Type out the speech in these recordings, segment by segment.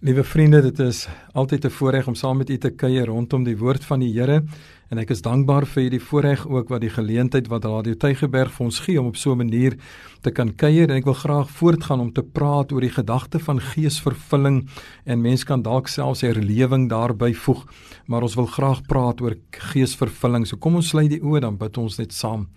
Liewe vriende, dit is altyd 'n voorreg om saam met u te kuier rondom die woord van die Here en ek is dankbaar vir hierdie voorreg ook wat die geleentheid wat Radio Tygerberg vir ons gee om op so 'n manier te kan kuier en ek wil graag voortgaan om te praat oor die gedagte van geesvervulling en mense kan dalk selfs herlewing daarbey voeg, maar ons wil graag praat oor geesvervulling. So kom ons sluit die oë dan bid ons net saam.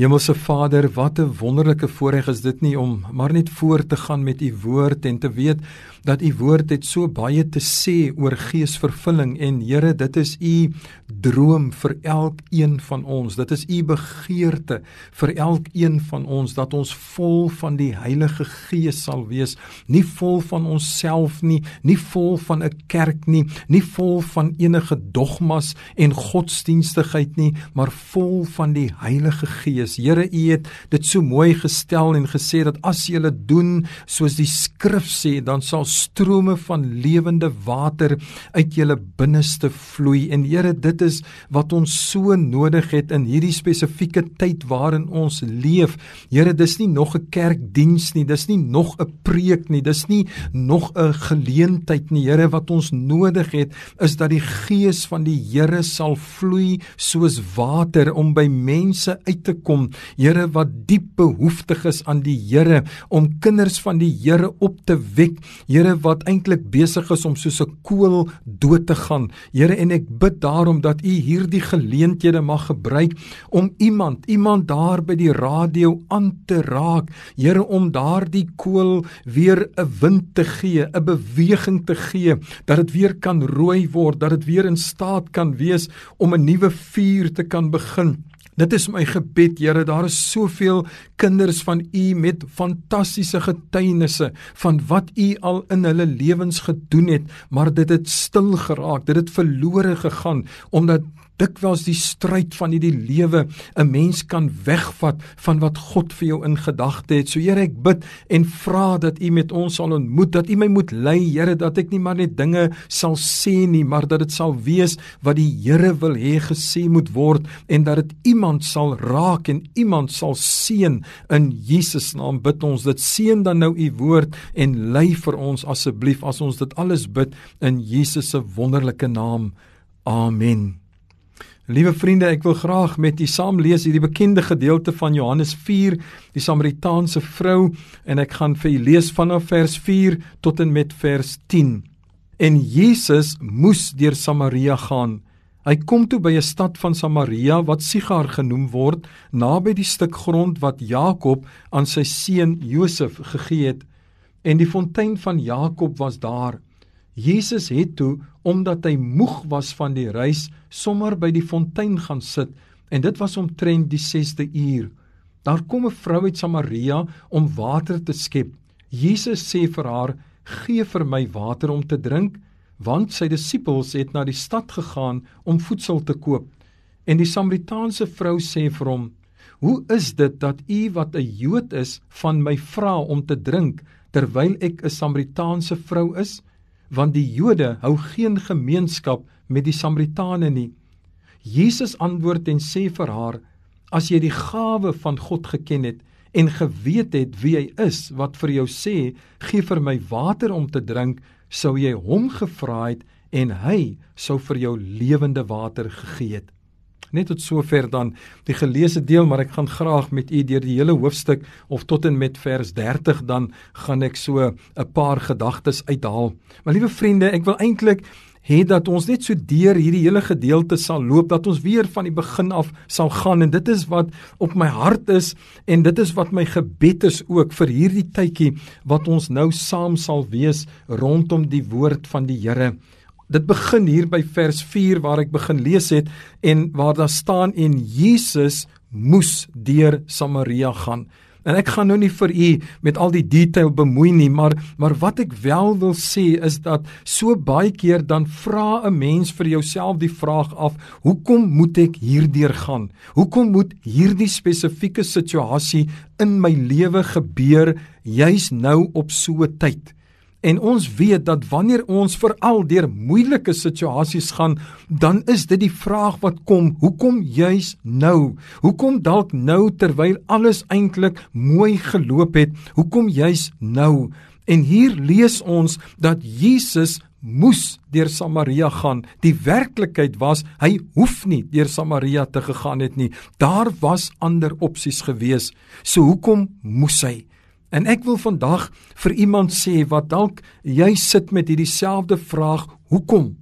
Hemelse Vader, wat 'n wonderlike voorreg is dit nie om maar net voort te gaan met u woord en te weet dat u woord het so baie te sê oor geesvervulling en Here, dit is u droom vir elkeen van ons. Dit is u begeerte vir elkeen van ons dat ons vol van die Heilige Gees sal wees, nie vol van onsself nie, nie vol van 'n kerk nie, nie vol van enige dogmas en godsdienstigheid nie, maar vol van die Heilige Gees. Here, u het dit so mooi gestel en gesê dat as jy dit doen soos die skrif sê, dan sal strome van lewende water uit julle binneste vloei en Here dit is wat ons so nodig het in hierdie spesifieke tyd waarin ons leef. Here dis nie nog 'n kerkdiens nie, dis nie nog 'n preek nie, dis nie nog 'n geleentheid nie. Here wat ons nodig het is dat die gees van die Here sal vloei soos water om by mense uit te kom. Here wat diep behoeftig is aan die Here om kinders van die Here op te wek. Here wat eintlik besig is om soos 'n koel dood te gaan. Here en ek bid daarom dat U hierdie geleenthede mag gebruik om iemand, iemand daar by die radio aan te raak. Here om daardie koel weer 'n wind te gee, 'n beweging te gee, dat dit weer kan rooi word, dat dit weer in staat kan wees om 'n nuwe vuur te kan begin. Dit is my gebed, Here, daar is soveel kinders van U met fantastiese getuienisse van wat U al in hulle lewens gedoen het, maar dit het stil geraak, dit het verlore gegaan omdat dikwels die stryd van hierdie lewe 'n mens kan wegvat van wat God vir jou in gedagte het. So Here, ek bid en vra dat U met ons sal ontmoet, dat U my moet lei, Here, dat ek nie maar net dinge sal sê nie, maar dat dit sal wees wat die Here wil hê gesê moet word en dat dit iemand sal raak en iemand sal seën in Jesus naam. Bid ons dit seën dan nou U woord en lei vir ons asseblief as ons dit alles bid in Jesus se wonderlike naam. Amen. Liewe vriende, ek wil graag met u saam lees hierdie bekende gedeelte van Johannes 4, die Samaritaanse vrou, en ek gaan vir u lees vanaf vers 4 tot en met vers 10. En Jesus moes deur Samaria gaan. Hy kom toe by 'n stad van Samaria wat Sigar genoem word, naby die stuk grond wat Jakob aan sy seun Josef gegee het, en die fontein van Jakob was daar. Jesus het toe omdat hy moeg was van die reis sommer by die fontein gaan sit en dit was omtrent die 6de uur. Daar kom 'n vrou uit Samaria om water te skep. Jesus sê vir haar: "Gee vir my water om te drink," want sy disippels het na die stad gegaan om voedsel te koop. En die Samaritaanse vrou sê vir hom: "Hoe is dit dat u wat 'n Jood is van my vra om te drink terwyl ek 'n Samaritaanse vrou is?" want die Jode hou geen gemeenskap met die Samaritane nie. Jesus antwoord en sê vir haar: As jy die gawe van God geken het en geweet het wie hy is wat vir jou sê, gee vir my water om te drink, sou jy hom gevra het en hy sou vir jou lewende water gegee het. Net tot sover dan die geleesde deel, maar ek gaan graag met u deur die hele hoofstuk of tot en met vers 30 dan gaan ek so 'n paar gedagtes uithaal. Maar liewe vriende, ek wil eintlik hê dat ons net so deur hierdie hele gedeelte sal loop dat ons weer van die begin af sal gaan en dit is wat op my hart is en dit is wat my gebed is ook vir hierdie tydjie wat ons nou saam sal wees rondom die woord van die Here. Dit begin hier by vers 4 waar ek begin lees het en waar daar staan en Jesus moes deur Samaria gaan. En ek gaan nou nie vir u met al die detail bemoei nie, maar maar wat ek wel wil sê is dat so baie keer dan vra 'n mens vir jouself die vraag af, hoekom moet ek hierdeur gaan? Hoekom moet hierdie spesifieke situasie in my lewe gebeur juis nou op so 'n tyd? En ons weet dat wanneer ons veral deur moeilike situasies gaan, dan is dit die vraag wat kom, hoekom juis nou? Hoekom dalk nou terwyl alles eintlik mooi geloop het? Hoekom juis nou? En hier lees ons dat Jesus moes deur Samaria gaan. Die werklikheid was hy hoef nie deur Samaria te gegaan het nie. Daar was ander opsies gewees. So hoekom moes hy? En ek wil vandag vir iemand sê wat dalk jy sit met hierdie selfde vraag, hoekom?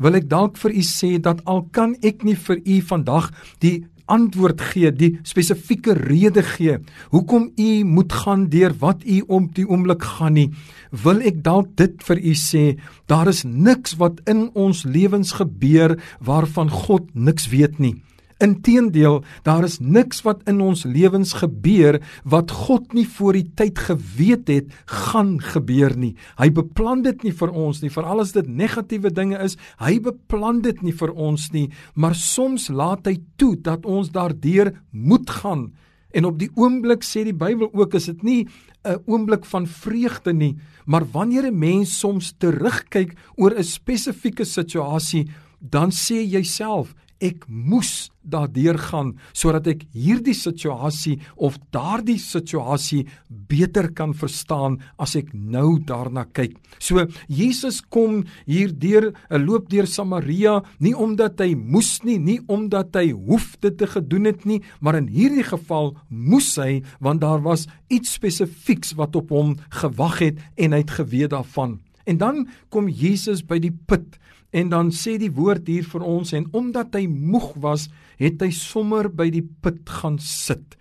Wil ek dalk vir u sê dat al kan ek nie vir u vandag die antwoord gee, die spesifieke rede gee hoekom u moet gaan deur wat u om die oomblik gaan nie, wil ek dalk dit vir u sê, daar is niks wat in ons lewens gebeur waarvan God niks weet nie. Inteendeel, daar is niks wat in ons lewens gebeur wat God nie voor die tyd geweet het gaan gebeur nie. Hy beplan dit nie vir ons nie, veral as dit negatiewe dinge is. Hy beplan dit nie vir ons nie, maar soms laat hy toe dat ons daardeur moet gaan. En op die oomblik sê die Bybel ook is dit nie 'n oomblik van vreugde nie, maar wanneer 'n mens soms terugkyk oor 'n spesifieke situasie, dan sê jy self ek moes daardeur gaan sodat ek hierdie situasie of daardie situasie beter kan verstaan as ek nou daarna kyk. So Jesus kom hier deur 'n loop deur Samaria nie omdat hy moes nie, nie omdat hy hoef dit te gedoen het nie, maar in hierdie geval moes hy want daar was iets spesifieks wat op hom gewag het en hy het geweet daarvan. En dan kom Jesus by die put En dan sê die woord hier vir ons en omdat hy moeg was, het hy sommer by die put gaan sit.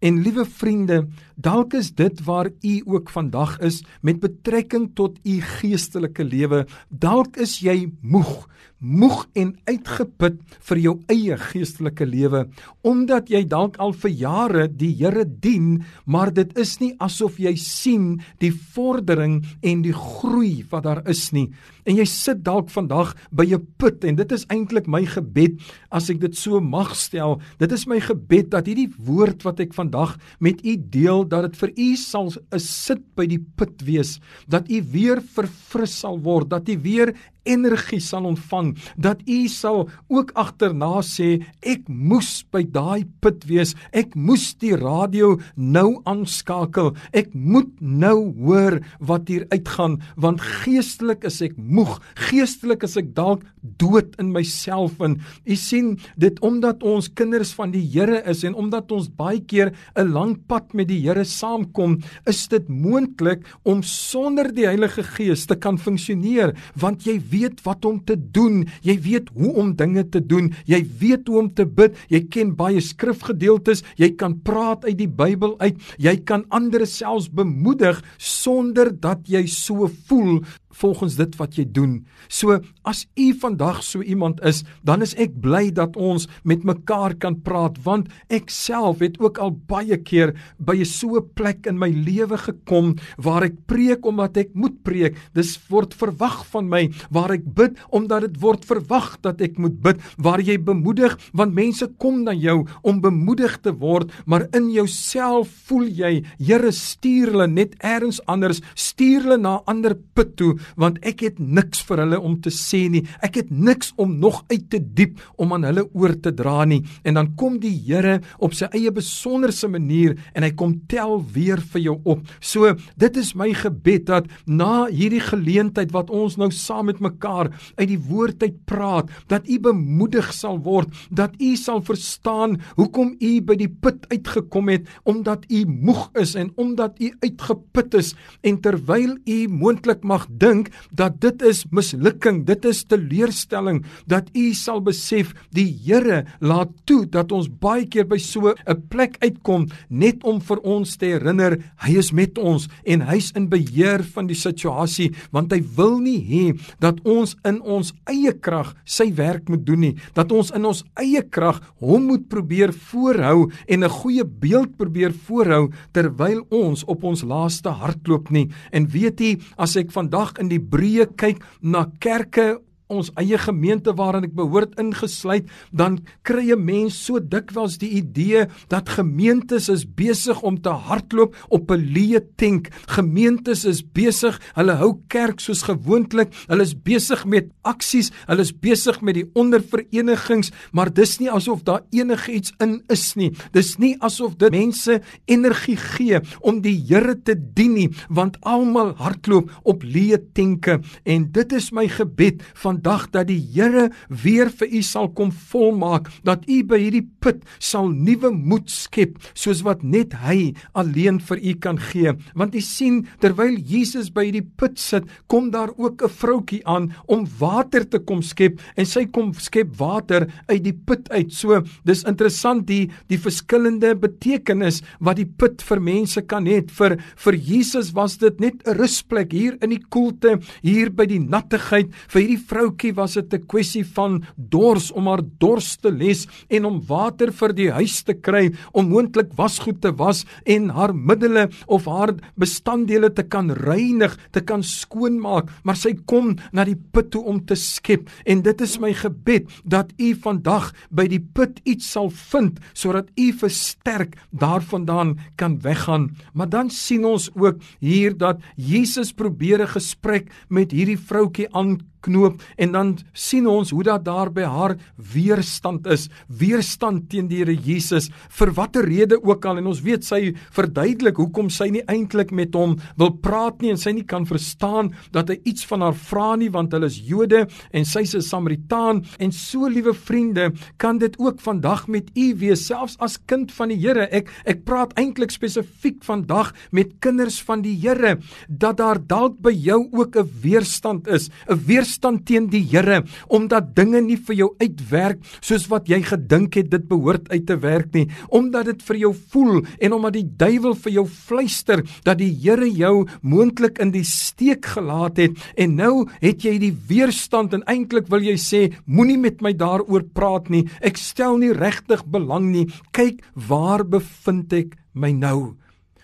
En liewe vriende, dalk is dit waar u ook vandag is met betrekking tot u geestelike lewe. Dalk is jy moeg, moeg en uitgeput vir jou eie geestelike lewe omdat jy dalk al vir jare die Here dien, maar dit is nie asof jy sien die vordering en die groei wat daar is nie. En jy sit dalk vandag by 'n put en dit is eintlik my gebed as ek dit so mag stel. Dit is my gebed dat hierdie woord wat ek vandag met u deel dat dit vir u sal 'n sit by die put wees, dat u weer verfris sal word, dat u weer energie sal ontvang dat u sal ook agterna sê ek moes by daai put wees ek moes die radio nou aanskakel ek moet nou hoor wat hier uitgaan want geestelik is ek moeg geestelik is ek dalk dood in myself en u sien dit omdat ons kinders van die Here is en omdat ons baie keer 'n lang pad met die Here saamkom is dit moontlik om sonder die Heilige Gees te kan funksioneer want jy weet wat om te doen. Jy weet hoe om dinge te doen. Jy weet hoe om te bid. Jy ken baie skrifgedeeltes. Jy kan praat uit die Bybel uit. Jy kan ander selfs bemoedig sonder dat jy so voel volgens dit wat jy doen. So as u vandag so iemand is, dan is ek bly dat ons met mekaar kan praat want ek self het ook al baie keer by so 'n plek in my lewe gekom waar ek preek omdat ek moet preek. Dis word verwag van my waar ek bid omdat dit word verwag dat ek moet bid. Waar jy bemoedig want mense kom na jou om bemoedig te word, maar in jouself voel jy, Here stuur hulle net eers anders, stuur hulle na 'n ander put toe want ek het niks vir hulle om te sê nie. Ek het niks om nog uit te diep om aan hulle oor te dra nie. En dan kom die Here op sy eie besonderse manier en hy kom tel weer vir jou op. So dit is my gebed dat na hierdie geleentheid wat ons nou saam met mekaar uit die woord uit praat, dat u bemoedig sal word, dat u sal verstaan hoekom u by die put uitgekom het omdat u moeg is en omdat u uitgeput is en terwyl u moontlik mag dink dink dat dit is mislukking, dit is teleurstelling dat u sal besef die Here laat toe dat ons baie keer by so 'n plek uitkom net om vir ons te herinner hy is met ons en hy's in beheer van die situasie want hy wil nie hê dat ons in ons eie krag sy werk moet doen nie dat ons in ons eie krag hom moet probeer voorhou en 'n goeie beeld probeer voorhou terwyl ons op ons laaste hardloop nie. En weet jy as ek vandag in die breë kyk na kerke ons eie gemeente waarin ek behoort ingesluit, dan kry 'n mens so dikwels die idee dat gemeentes is besig om te hardloop op 'n leë tank. Gemeentes is besig, hulle hou kerk soos gewoonlik. Hulle is besig met aksies, hulle is besig met die onderverenigings, maar dis nie asof daar enigiets in is nie. Dis nie asof dit mense energie gee om die Here te dien nie, want almal hardloop op leë tenke en dit is my gebed vandag dat die Here weer vir u sal kom volmaak dat u by hierdie put sal nuwe moed skep soos wat net hy alleen vir u kan gee. Want u sien terwyl Jesus by hierdie put sit kom daar ook 'n vroutjie aan om water te kom skep en sy kom skep water uit die put uit. So dis interessant die die verskillende betekenis wat die put vir mense kan hê vir vir Jesus was dit net 'n rusplek hier in die koelte hier by die nattigheid vir hierdie vroutjie was dit 'n kwessie van dors om haar dors te les en om water vir die huis te kry om moontlik wasgoed te was en haar middele of haar bestanddele te kan reinig te kan skoonmaak maar sy kom na die put toe om te skep. En dit is my gebed dat u vandag by die put iets sal vind sodat u versterk daarvandaan kan weggaan. Maar dan sien ons ook hier dat Jesus probeer 'n gesprek met hierdie vroutjie aan knoop en dan sien ons hoe dat daar by haar weerstand is, weerstand teen die Here Jesus vir watter rede ook al. En ons weet sy verduidelik hoekom sy nie eintlik met hom wil praat nie en sy nie kan verstaan dat hy iets van haar vra nie want hulle is Jode en sy's 'n Samaritaan. En so liewe vriende kan dit ook vandag met u wees selfs as kind van die Here. Ek ek praat eintlik spesifiek vandag met kinders van die Here dat daar dalk by jou ook 'n weerstand is 'n weerstand weerstand teen die Here omdat dinge nie vir jou uitwerk soos wat jy gedink het dit behoort uit te werk nie. Omdat dit vir jou voel en omdat die duiwel vir jou fluister dat die Here jou moontlik in die steek gelaat het. En nou het jy die weerstand en eintlik wil jy sê moenie met my daaroor praat nie. Ek stel nie regtig belang nie. Kyk waar bevind ek my nou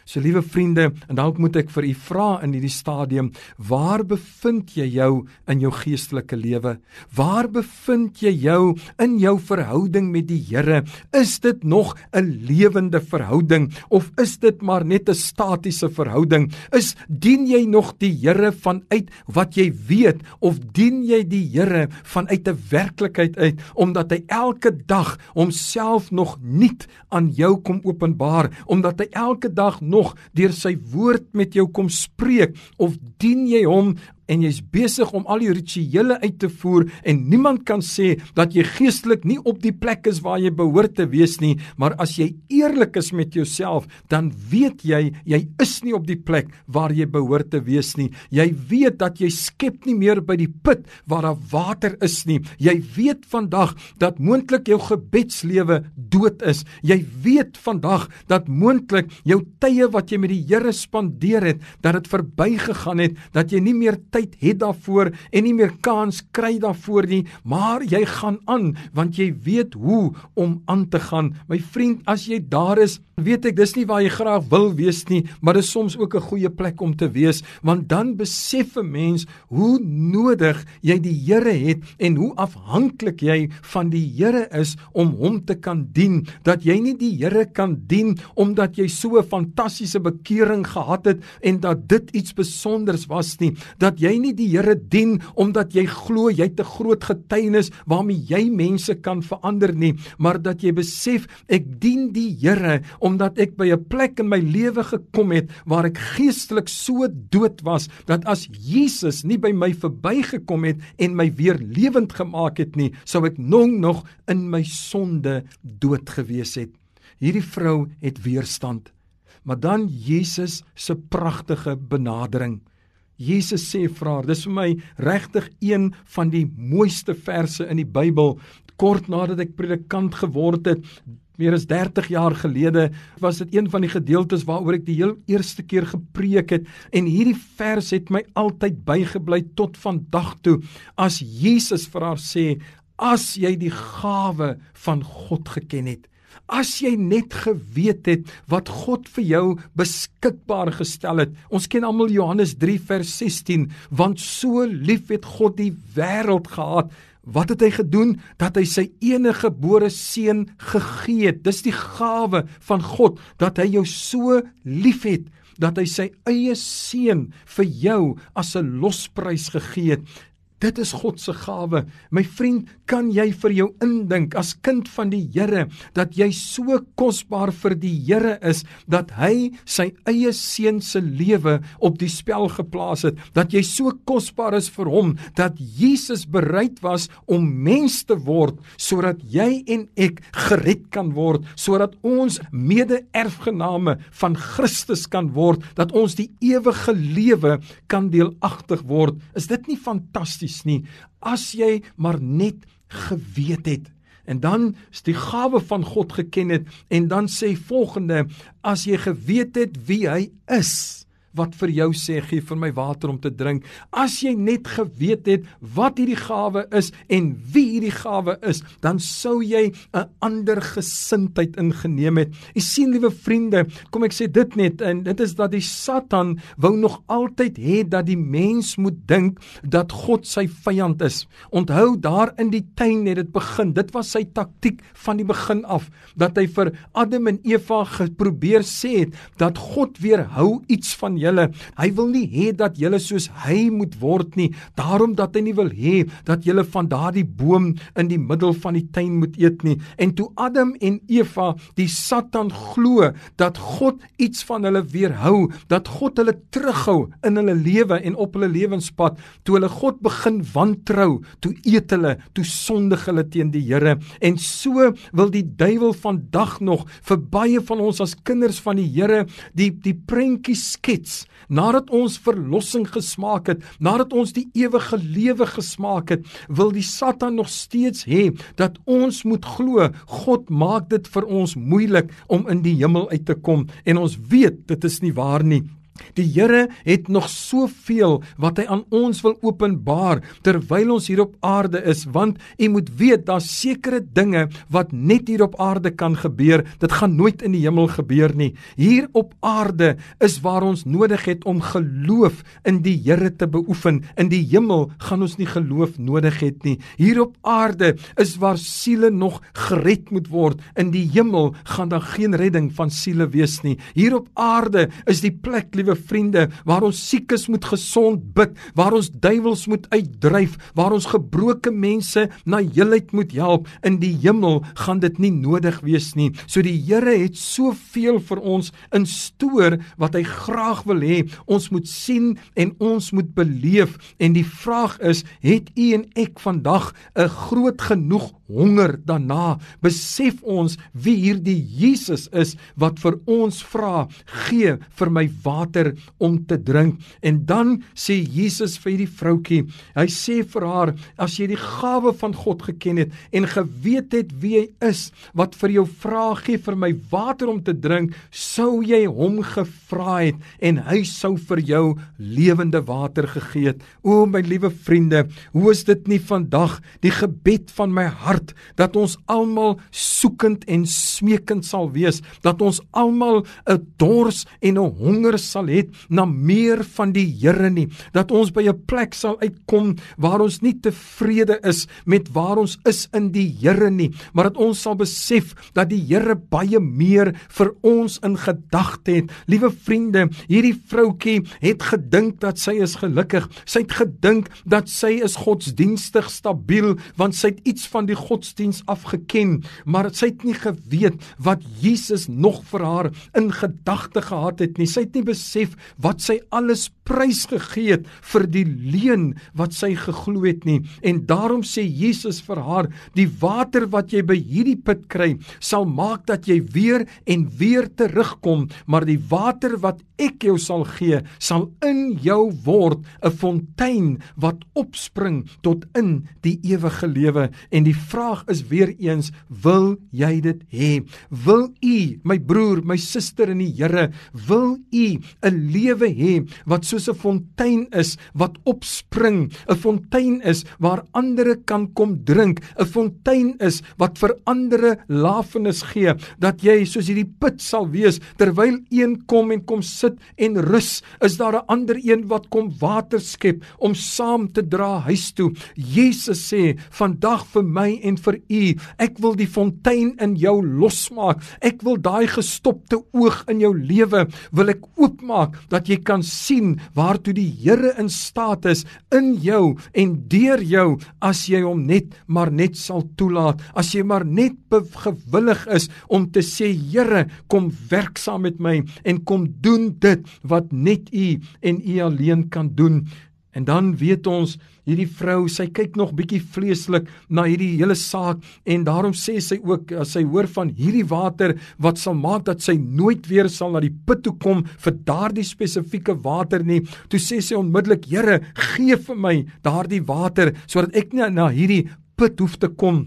So liewe vriende, en dalk moet ek vir u vra in hierdie stadium, waar bevind jy jou in jou geestelike lewe? Waar bevind jy jou in jou verhouding met die Here? Is dit nog 'n lewende verhouding of is dit maar net 'n statiese verhouding? Is dien jy nog die Here vanuit wat jy weet of dien jy die Here vanuit 'n werklikheid uit omdat hy elke dag homself nog nuut aan jou kom openbaar, omdat hy elke dag nog deur sy woord met jou kom spreek of dien jy hom en jy's besig om al die rituele uit te voer en niemand kan sê dat jy geestelik nie op die plek is waar jy behoort te wees nie, maar as jy eerlik is met jouself, dan weet jy jy is nie op die plek waar jy behoort te wees nie. Jy weet dat jy skep nie meer by die put waar daar water is nie. Jy weet vandag dat moontlik jou gebedslewe dood is. Jy weet vandag dat moontlik jou tye wat jy met die Here spandeer het, dat dit verbygegaan het, dat jy nie meer tyd het daarvoor en nie meer kans kry daarvoor nie, maar jy gaan aan want jy weet hoe om aan te gaan. My vriend, as jy daar is, weet ek dis nie waar jy graag wil wees nie, maar dit is soms ook 'n goeie plek om te wees, want dan besef 'n mens hoe nodig jy die Here het en hoe afhanklik jy van die Here is om hom te kan dien, dat jy nie die Here kan dien omdat jy so 'n fantastiese bekering gehad het en dat dit iets spesonders was nie, dat jy nie die Here dien omdat jy glo jy het 'n groot getuienis waarmee jy mense kan verander nie, maar dat jy besef ek dien die Here omdat ek by 'n plek in my lewe gekom het waar ek geestelik so dood was dat as Jesus nie by my verbygekom het en my weer lewend gemaak het nie, sou ek nog nog in my sonde dood gewees het. Hierdie vrou het weerstand. Maar dan Jesus se pragtige benadering. Jesus sê vir haar, dis vir my regtig een van die mooiste verse in die Bybel. Kort nadat ek predikant geword het, meer as 30 jaar gelede, was dit een van die gedeeltes waaroor ek die heel eerste keer gepreek het en hierdie vers het my altyd bygebly tot vandag toe. As Jesus vir haar sê, as jy die gawe van God geken het, As jy net geweet het wat God vir jou beskikbaar gestel het. Ons ken almal Johannes 3 vers 16, want so lief het God die wêreld gehad. Wat het hy gedoen dat hy sy enige gebore seun gegee het? Dis die gawe van God dat hy jou so liefhet dat hy sy eie seun vir jou as 'n losprys gegee het. Dit is God se gawe. My vriend, kan jy vir jou indink as kind van die Here dat jy so kosbaar vir die Here is dat hy sy eie seun se lewe op die spel geplaas het, dat jy so kosbaar is vir hom dat Jesus bereid was om mens te word sodat jy en ek gered kan word, sodat ons mede-erfgename van Christus kan word, dat ons die ewige lewe kan deelagtig word. Is dit nie fantasties nie as jy maar net geweet het. En dan is die gawe van God geken het en dan sê volgende as jy geweet het wie hy is wat vir jou sê gee vir my water om te drink. As jy net geweet het wat hierdie gawe is en wie hierdie gawe is, dan sou jy 'n ander gesindheid ingeneem het. U sien liewe vriende, kom ek sê dit net en dit is dat die Satan wou nog altyd hê dat die mens moet dink dat God sy vyand is. Onthou daar in die tuin het dit begin. Dit was sy taktik van die begin af dat hy vir Adam en Eva geprobeer sê het dat God weerhou iets van jou julle. Hy wil nie hê dat julle soos hy moet word nie. Daarom dat hy nie wil hê dat julle van daardie boom in die middel van die tuin moet eet nie. En toe Adam en Eva die Satan glo dat God iets van hulle weerhou, dat God hulle terughou in hulle lewe en op hulle lewenspad, toe hulle God begin wantrou, toe eet hulle, toe sondig hulle teen die Here. En so wil die duiwel vandag nog vir baie van ons as kinders van die Here die die prentjie skets nadat ons verlossing gesmaak het, nadat ons die ewige lewe gesmaak het, wil die Satan nog steeds hê dat ons moet glo God maak dit vir ons moeilik om in die hemel uit te kom en ons weet dit is nie waar nie. Die Here het nog soveel wat hy aan ons wil openbaar terwyl ons hier op aarde is want u moet weet daar's sekere dinge wat net hier op aarde kan gebeur. Dit gaan nooit in die hemel gebeur nie. Hier op aarde is waar ons nodig het om geloof in die Here te beoefen. In die hemel gaan ons nie geloof nodig het nie. Hier op aarde is waar siele nog gered moet word. In die hemel gaan daar geen redding van siele wees nie. Hier op aarde is die plek liewe vriende, waar ons siekes moet gesond bid, waar ons duiwels moet uitdryf, waar ons gebroke mense na heelheid moet help. In die hemel gaan dit nie nodig wees nie. So die Here het soveel vir ons in stoor wat hy graag wil hê ons moet sien en ons moet beleef. En die vraag is, het u en ek vandag 'n groot genoeg honger daarna? Besef ons wie hierdie Jesus is wat vir ons vra, gee vir my water om te drink. En dan sê Jesus vir die vroutkie, hy sê vir haar, as jy die gawe van God geken het en geweet het wie hy is, wat vir jou vra gee vir my water om te drink, sou jy hom gevra het en hy sou vir jou lewende water gegee het. O my liewe vriende, hoe is dit nie vandag die gebed van my hart dat ons almal soekend en smeekend sal wees, dat ons almal 'n dors en 'n honger sal het na meer van die Here nie dat ons by 'n plek sal uitkom waar ons nie tevrede is met waar ons is in die Here nie maar dat ons sal besef dat die Here baie meer vir ons in gedagte het. Liewe vriende hierdie vroutkie het gedink dat sy is gelukkig. Sy het gedink dat sy is godsdienstig stabiel want sy het iets van die godsdiens afgeken maar sy het nie geweet wat Jesus nog vir haar in gedagte gehad het nie. Sy het nie besef wat sy alles prys gegee het vir die leuen wat sy geglo het nie. En daarom sê Jesus vir haar die water wat jy by hierdie put kry sal maak dat jy weer en weer terugkom maar die water wat ek jou sal gee sal in jou word 'n fontein wat opspring tot in die ewige lewe. En die vraag is weer eens wil jy dit hê wil u my broer my suster in die Here wil u 'n lewe hê wat so soos 'n fontein is wat opspring, 'n fontein is waar ander kan kom drink, 'n fontein is wat vir ander lafenis gee, dat jy soos hierdie put sal wees terwyl een kom en kom sit en rus, is daar 'n ander een wat kom water skep om saam te dra huis toe. Jesus sê, "Vandag vir my en vir u, ek wil die fontein in jou losmaak. Ek wil daai gestopte oog in jou lewe wil ek oopmaak dat jy kan sien waartoe die Here in staat is in jou en deur jou as jy hom net maar net sal toelaat. As jy maar net gewillig is om te sê, Here, kom werk saam met my en kom doen dit wat net u en u alleen kan doen. En dan weet ons hierdie vrou, sy kyk nog bietjie vleeslik na hierdie hele saak en daarom sê sy ook as sy hoor van hierdie water wat sal maak dat sy nooit weer sal na die put toe kom vir daardie spesifieke water nie. Toe sê sy onmiddellik: "Here, gee vir my daardie water sodat ek nie na hierdie put hoef te kom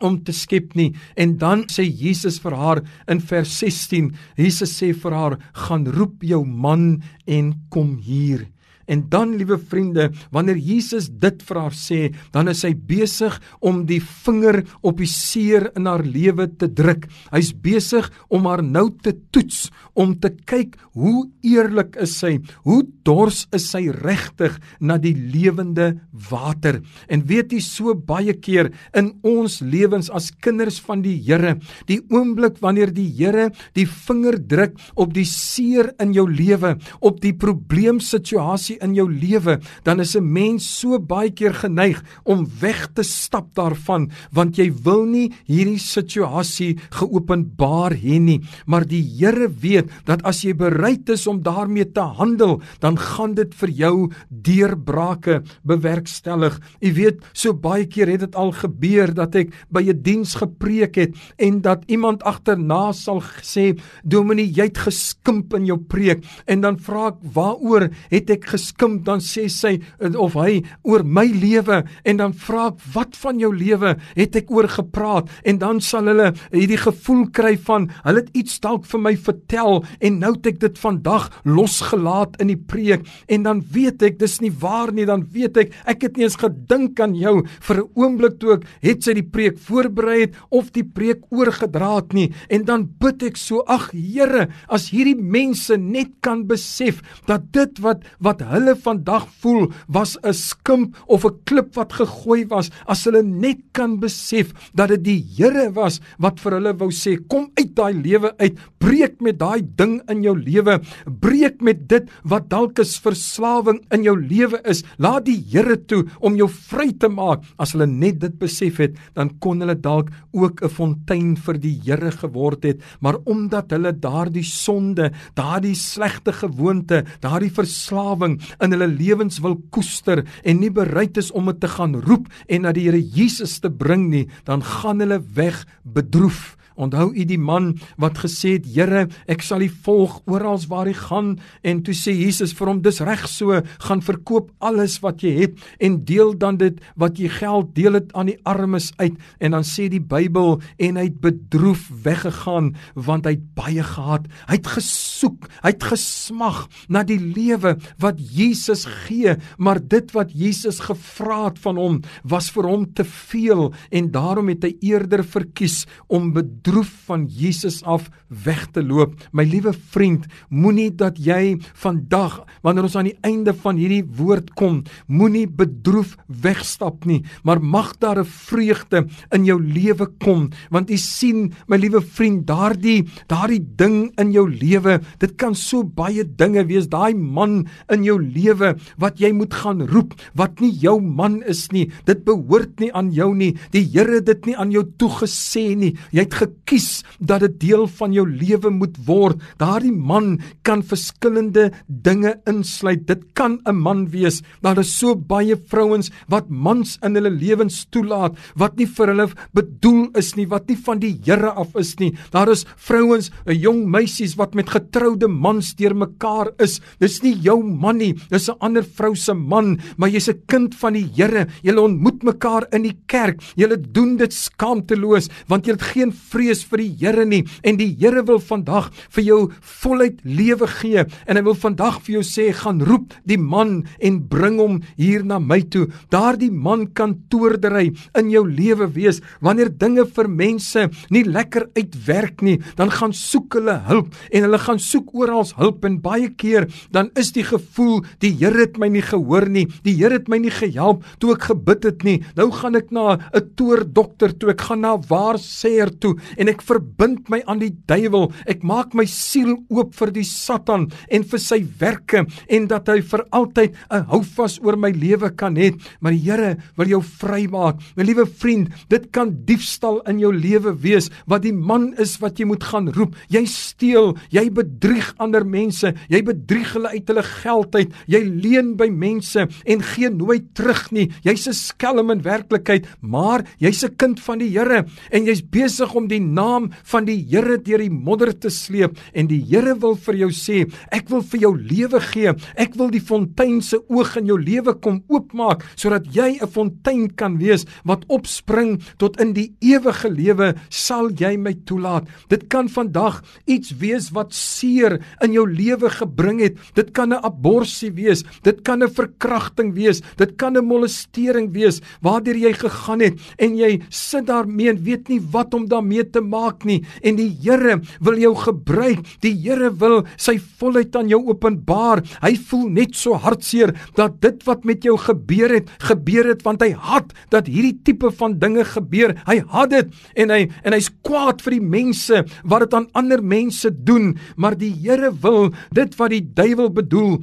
om te skep nie en dan sê Jesus vir haar in vers 16 Jesus sê vir haar gaan roep jou man en kom hier En dan, liewe vriende, wanneer Jesus dit vir haar sê, dan is hy besig om die vinger op die seer in haar lewe te druk. Hy's besig om haar nou te toets, om te kyk hoe eerlik is sy, hoe dors is sy regtig na die lewende water. En weet jy so baie keer in ons lewens as kinders van die Here, die oomblik wanneer die Here die vinger druk op die seer in jou lewe, op die probleemsituasie in jou lewe, dan is 'n mens so baie keer geneig om weg te stap daarvan, want jy wil nie hierdie situasie geopenbaar hê nie. Maar die Here weet dat as jy bereid is om daarmee te handel, dan gaan dit vir jou deurbrake bewerkstellig. Jy weet, so baie keer het dit al gebeur dat ek by 'n diens gepreek het en dat iemand agterna sal sê, "Dominee, jy het geskimp in jou preek." En dan vra ek, "Waaroor het ek geskimp?" Skim dan sê sy of hy oor my lewe en dan vra ek wat van jou lewe het ek oor gepraat? En dan sal hulle hierdie gevoel kry van hulle het iets dalk vir my vertel en nou het ek dit vandag losgelaat in die preek. En dan weet ek dis nie waar nie dan weet ek ek het nie eens gedink aan jou. Vir 'n oomblik toe ek het sy die preek voorberei het of die preek oorgedra het nie. En dan bid ek so ag Here as hierdie mense net kan besef dat dit wat wat hulle vandag voel was 'n skimp of 'n klip wat gegooi was as hulle net kan besef dat dit die Here was wat vir hulle wou sê kom uit daai lewe uit breek met daai ding in jou lewe breek met dit wat dalk is verslawing in jou lewe is. Laat die Here toe om jou vry te maak. As hulle net dit besef het dan kon hulle dalk ook 'n fontein vir die Here geword het. Maar omdat hulle daardie sonde daardie slegte gewoonte daardie verslawing in hulle lewens wil koester en nie bereid is om dit te gaan roep en na die Here Jesus te bring nie, dan gaan hulle weg bedroef. Onthou u die man wat gesê het Here, ek sal U volg oral waar U gaan en toe sê Jesus vir hom dis reg so, gaan verkoop alles wat jy het en deel dan dit wat jy geld deel dit aan die armes uit en dan sê die Bybel en hy het bedroef weggegaan want hy het baie gehad. Hy het gesoek, hy het gesmag na die lewe wat Jesus gee, maar dit wat Jesus gevra het van hom was vir hom te veel en daarom het hy eerder verkies om bedroef bedroef van Jesus af weg te loop. My liewe vriend, moenie dat jy vandag wanneer ons aan die einde van hierdie woord kom, moenie bedroef wegstap nie, maar mag daar 'n vreugde in jou lewe kom, want jy sien, my liewe vriend, daardie daardie ding in jou lewe, dit kan so baie dinge wees, daai man in jou lewe wat jy moet gaan roep, wat nie jou man is nie. Dit behoort nie aan jou nie. Die Here het dit nie aan jou toegesê nie. Jy het kies dat dit deel van jou lewe moet word. Daardie man kan verskillende dinge insluit. Dit kan 'n man wees. Daar is so baie vrouens wat mans in hulle lewens toelaat wat nie vir hulle bedoel is nie, wat nie van die Here af is nie. Daar is vrouens, jong meisies wat met getroude mans deurmekaar is. Dis nie jou man nie, dis 'n ander vrou se man, maar jy's 'n kind van die Here. Julle ontmoet mekaar in die kerk. Julle doen dit skaamteloos want jy het geen vrede wees vir die Here nie en die Here wil vandag vir jou voluit lewe gee en hy wil vandag vir jou sê gaan roep die man en bring hom hier na my toe. Daardie man kan toordery in jou lewe wees wanneer dinge vir mense nie lekker uitwerk nie, dan gaan soek hulle hulp en hulle gaan soek oral hulp en baie keer dan is die gevoel die Here het my nie gehoor nie, die Here het my nie gehelp toe ek gebid het nie. Nou gaan ek na 'n toordokter toe, ek gaan na 'n waarsêer toe en ek verbind my aan die duiwel. Ek maak my siel oop vir die Satan en vir sy werke en dat hy vir altyd 'n houvas oor my lewe kan hê. Maar die Here wil jou vrymaak. My liewe vriend, dit kan diefstal in jou lewe wees wat die man is wat jy moet gaan roep. Jy steel, jy bedrieg ander mense, jy bedrieg hulle uit hulle geld uit. Jy leen by mense en gee nooit terug nie. Jy's 'n skelm in werklikheid, maar jy's 'n kind van die Here en jy's besig om die naam van die Here deur die modder te sleep en die Here wil vir jou sê, ek wil vir jou lewe gee. Ek wil die fontein se oog in jou lewe kom oopmaak sodat jy 'n fontein kan wees wat opspring tot in die ewige lewe. Sal jy my toelaat? Dit kan vandag iets wees wat seer in jou lewe gebring het. Dit kan 'n abortus wees, dit kan 'n verkrachting wees, dit kan 'n molestering wees waardeur jy gegaan het en jy sit daarmee en weet nie wat om daarmee te maak nie en die Here wil jou gebruik. Die Here wil sy volheid aan jou openbaar. Hy voel net so hartseer dat dit wat met jou gebeur het, gebeur het want hy haat dat hierdie tipe van dinge gebeur. Hy haat dit en hy en hy's kwaad vir die mense wat dit aan ander mense doen, maar die Here wil dit wat die duiwel bedoel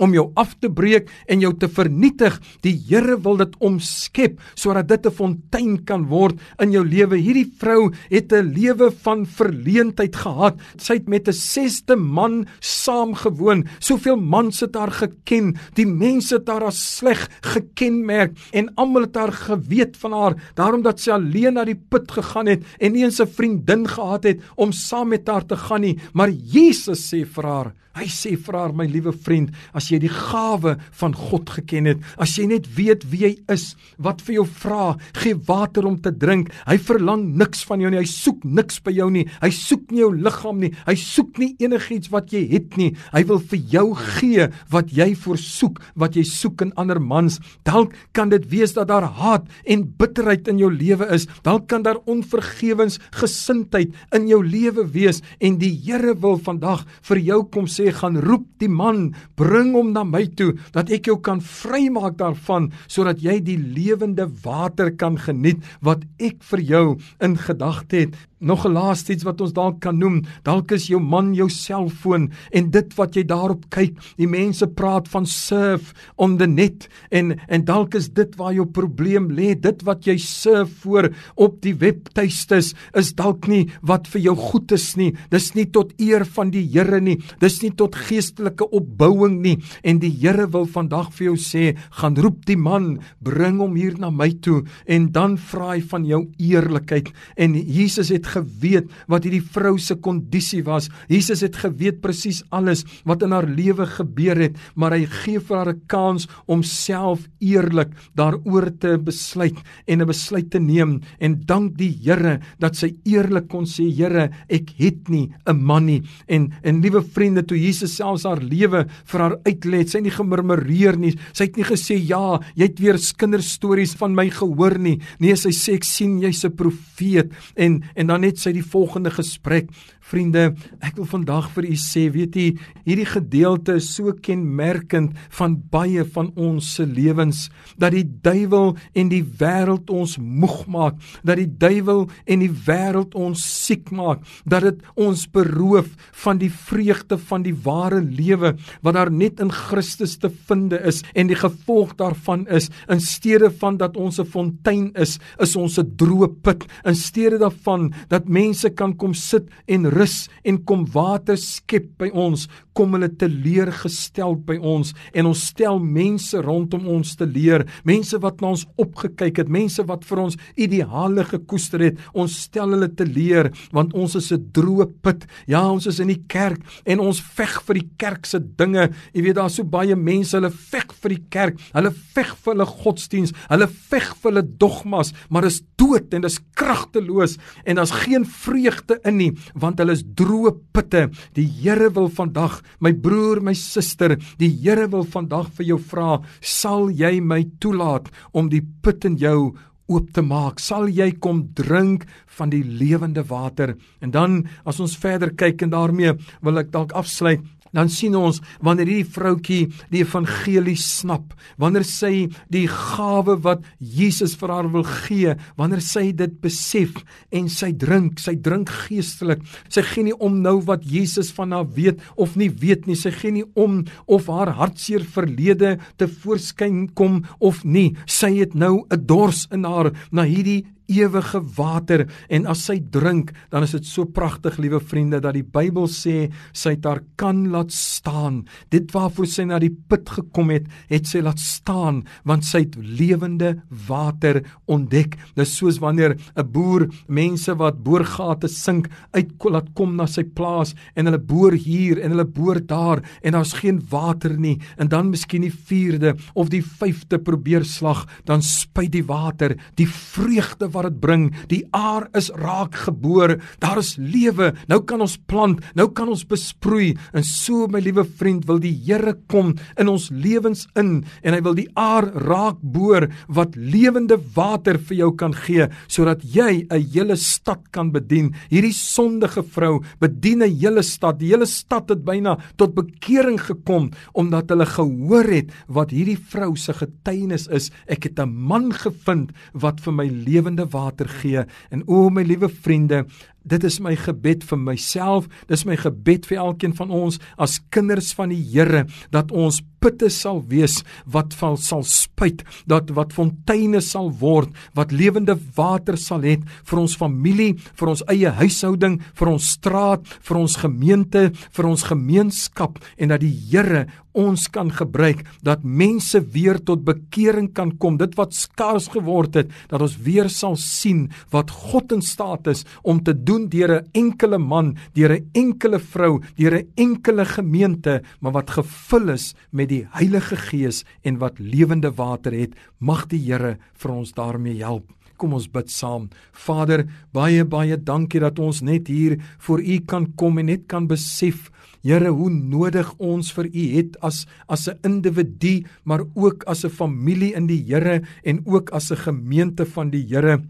om jou af te breek en jou te vernietig. Die Here wil dit omskep sodat dit 'n fontein kan word in jou lewe. Hierdie vrou het 'n lewe van verleentheid gehad. Sy het met 'n sesde man saamgewoon. Soveel mans het haar geken. Die mense het haar as sleg gekenmerk en almal het haar geweet van haar daarom dat sy alleen na die put gegaan het en nie 'n vriendin gehad het om saam met haar te gaan nie. Maar Jesus sê vir haar Hy sê vir haar my liewe vriend, as jy die gawe van God geken het, as jy net weet wie hy is, wat vir jou vra, gee water om te drink. Hy verlang niks van jou nie. Hy soek niks by jou nie. Hy soek nie jou liggaam nie. Hy soek nie enigiets wat jy het nie. Hy wil vir jou gee wat jy voorsoek, wat jy soek in ander mans. Dalk kan dit wees dat daar haat en bitterheid in jou lewe is. Dalk kan daar onvergewens gesindheid in jou lewe wees en die Here wil vandag vir jou kom sê sê gaan roep die man, bring hom na my toe dat ek jou kan vrymaak daarvan sodat jy die lewende water kan geniet wat ek vir jou in gedagte het. Nog 'n laaste iets wat ons dalk kan noem, dalk is jou man jou selfoon en dit wat jy daarop kyk. Die mense praat van surf on the net en en dalk is dit waar jou probleem lê. Dit wat jy surf voor op die webtuistes is dalk nie wat vir jou goed is nie. Dis nie tot eer van die Here nie. Dis nie tot geestelike opbouing nie. En die Here wil vandag vir jou sê, gaan roep die man, bring hom hier na my toe en dan vra hy van jou eerlikheid. En Jesus het geweet wat hierdie vrou se kondisie was. Jesus het geweet presies alles wat in haar lewe gebeur het, maar hy gee vir haar 'n kans om self eerlik daaroor te besluit en 'n besluit te neem en dank die Here dat sy eerlik kon sê Here, ek het nie 'n man nie. En en liewe vriende, toe Jesus selfs haar lewe vir haar uitlê, het sy nie gemurmureer nie. Sy het nie gesê ja, jy het weer kinderstories van my gehoor nie. Nee, sy sê ek sien jy's 'n profeet en en dan net sy die volgende gesprek Vriende, ek wil vandag vir u sê, weet u, hierdie gedeelte is so kenmerkend van baie van ons se lewens dat die duiwel en die wêreld ons moeg maak, dat die duiwel en die wêreld ons siek maak, dat dit ons beroof van die vreugde van die ware lewe wat daar net in Christus te vind is en die gevolg daarvan is in steede van dat ons 'n fontein is, is ons 'n droë put. In steede daarvan dat mense kan kom sit en rus en kom water skep by ons, kom hulle teleurgestel by ons en ons stel mense rondom ons te leer, mense wat na ons opgekyk het, mense wat vir ons ideale gekoester het, ons stel hulle te leer want ons is 'n droë put. Ja, ons is in die kerk en ons veg vir die kerk se dinge. Jy weet daar's so baie mense, hulle veg vir die kerk, hulle veg vir hulle godsdiens, hulle veg vir hulle dogmas, maar is dood en dis kragteloos en as Daar's geen vreugde in nie, want hulle is droë putte. Die Here wil vandag, my broer, my suster, die Here wil vandag vir jou vra, sal jy my toelaat om die put in jou oop te maak sal jy kom drink van die lewende water en dan as ons verder kyk en daarmee wil ek dalk afsluit dan sien ons wanneer hierdie vroutjie die evangelie snap, wanneer sy die gawe wat Jesus vir haar wil gee, wanneer sy dit besef en sy drink, sy drink geestelik. Sy gee nie om nou wat Jesus van haar weet of nie weet nie. Sy gee nie om of haar hartseer verlede te voorskyn kom of nie. Sy het nou 'n dors in haar na hierdie ewige water en as sy drink dan is dit so pragtig liewe vriende dat die Bybel sê sy het haar kan laat staan. Dit waarvoor sy na die put gekom het het sy laat staan want sy het lewende water ontdek. Dis soos wanneer 'n boer mense wat boorgate sink uit laat kom na sy plaas en hulle boor hier en hulle boor daar en daar's geen water nie. En dan miskien die 4de of die 5de probeer slag dan spuit die water die vreugde wat dit bring. Die aar is raak geboor. Daar is lewe. Nou kan ons plant, nou kan ons besproei. En so my liewe vriend, wil die Here kom in ons lewens in en hy wil die aar raak boor wat lewende water vir jou kan gee sodat jy 'n hele stad kan bedien. Hierdie sondige vrou bedien 'n hele stad. Die hele stad het byna tot bekering gekom omdat hulle gehoor het wat hierdie vrou se getuienis is. Ek het 'n man gevind wat vir my lewende water gee. En o my liewe vriende, dit is my gebed vir myself, dis my gebed vir elkeen van ons as kinders van die Here dat ons putte sal wees wat val sal spuit, dat wat fonteine sal word, wat lewende water sal hê vir ons familie, vir ons eie huishouding, vir ons straat, vir ons gemeente, vir ons gemeenskap en dat die Here ons kan gebruik dat mense weer tot bekering kan kom. Dit wat skaars geword het dat ons weer sal sien wat God in staat is om te doen doen deur 'n enkele man, deur 'n enkele vrou, deur 'n enkele gemeente, maar wat gevul is met die Heilige Gees en wat lewende water het. Mag die Here vir ons daarmee help. Kom ons bid saam. Vader, baie baie dankie dat ons net hier voor U kan kom en net kan besef Here, hoe nodig ons vir U het as as 'n individu, maar ook as 'n familie in die Here en ook as 'n gemeente van die Here.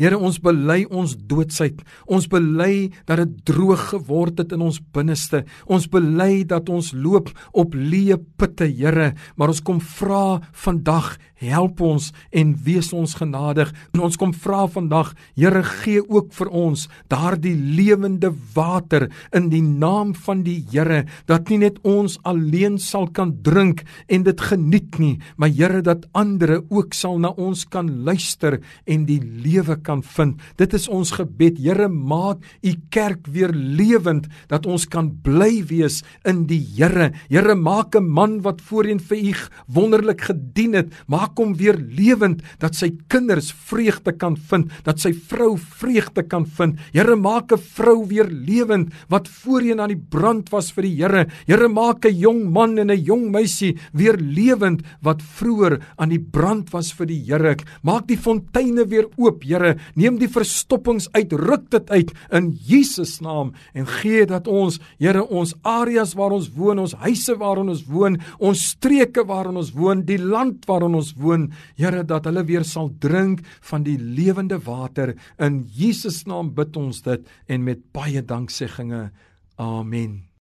Here ons bely ons doodsheid. Ons bely dat dit droog geword het in ons binneste. Ons bely dat ons loop op leë putte, Here, maar ons kom vra vandag, help ons en wees ons genadig. En ons kom vra vandag, Here, gee ook vir ons daardie lewende water in die naam van die Here, dat nie net ons alleen sal kan drink en dit geniet nie, maar Here dat ander ook sal na ons kan luister en die lewe kan vind. Dit is ons gebed. Here, maak u kerk weer lewend dat ons kan bly wees in die Here. Here, maak 'n man wat voorheen vir u wonderlik gedien het, maak hom weer lewend dat sy kinders vreugde kan vind, dat sy vrou vreugde kan vind. Here, maak 'n vrou weer lewend wat voorheen aan die brand was vir die Here. Here, maak 'n jong man en 'n jong meisie weer lewend wat vroeër aan die brand was vir die Here. Maak die fonteine weer oop, Here. Neem die verstoppings uit, ruk dit uit in Jesus naam en gee dat ons, Here, ons areas waar ons woon, ons huise waarin ons woon, ons streke waarin ons woon, die land waarin ons woon, Here, dat hulle weer sal drink van die lewende water. In Jesus naam bid ons dit en met baie dankseggings. Amen.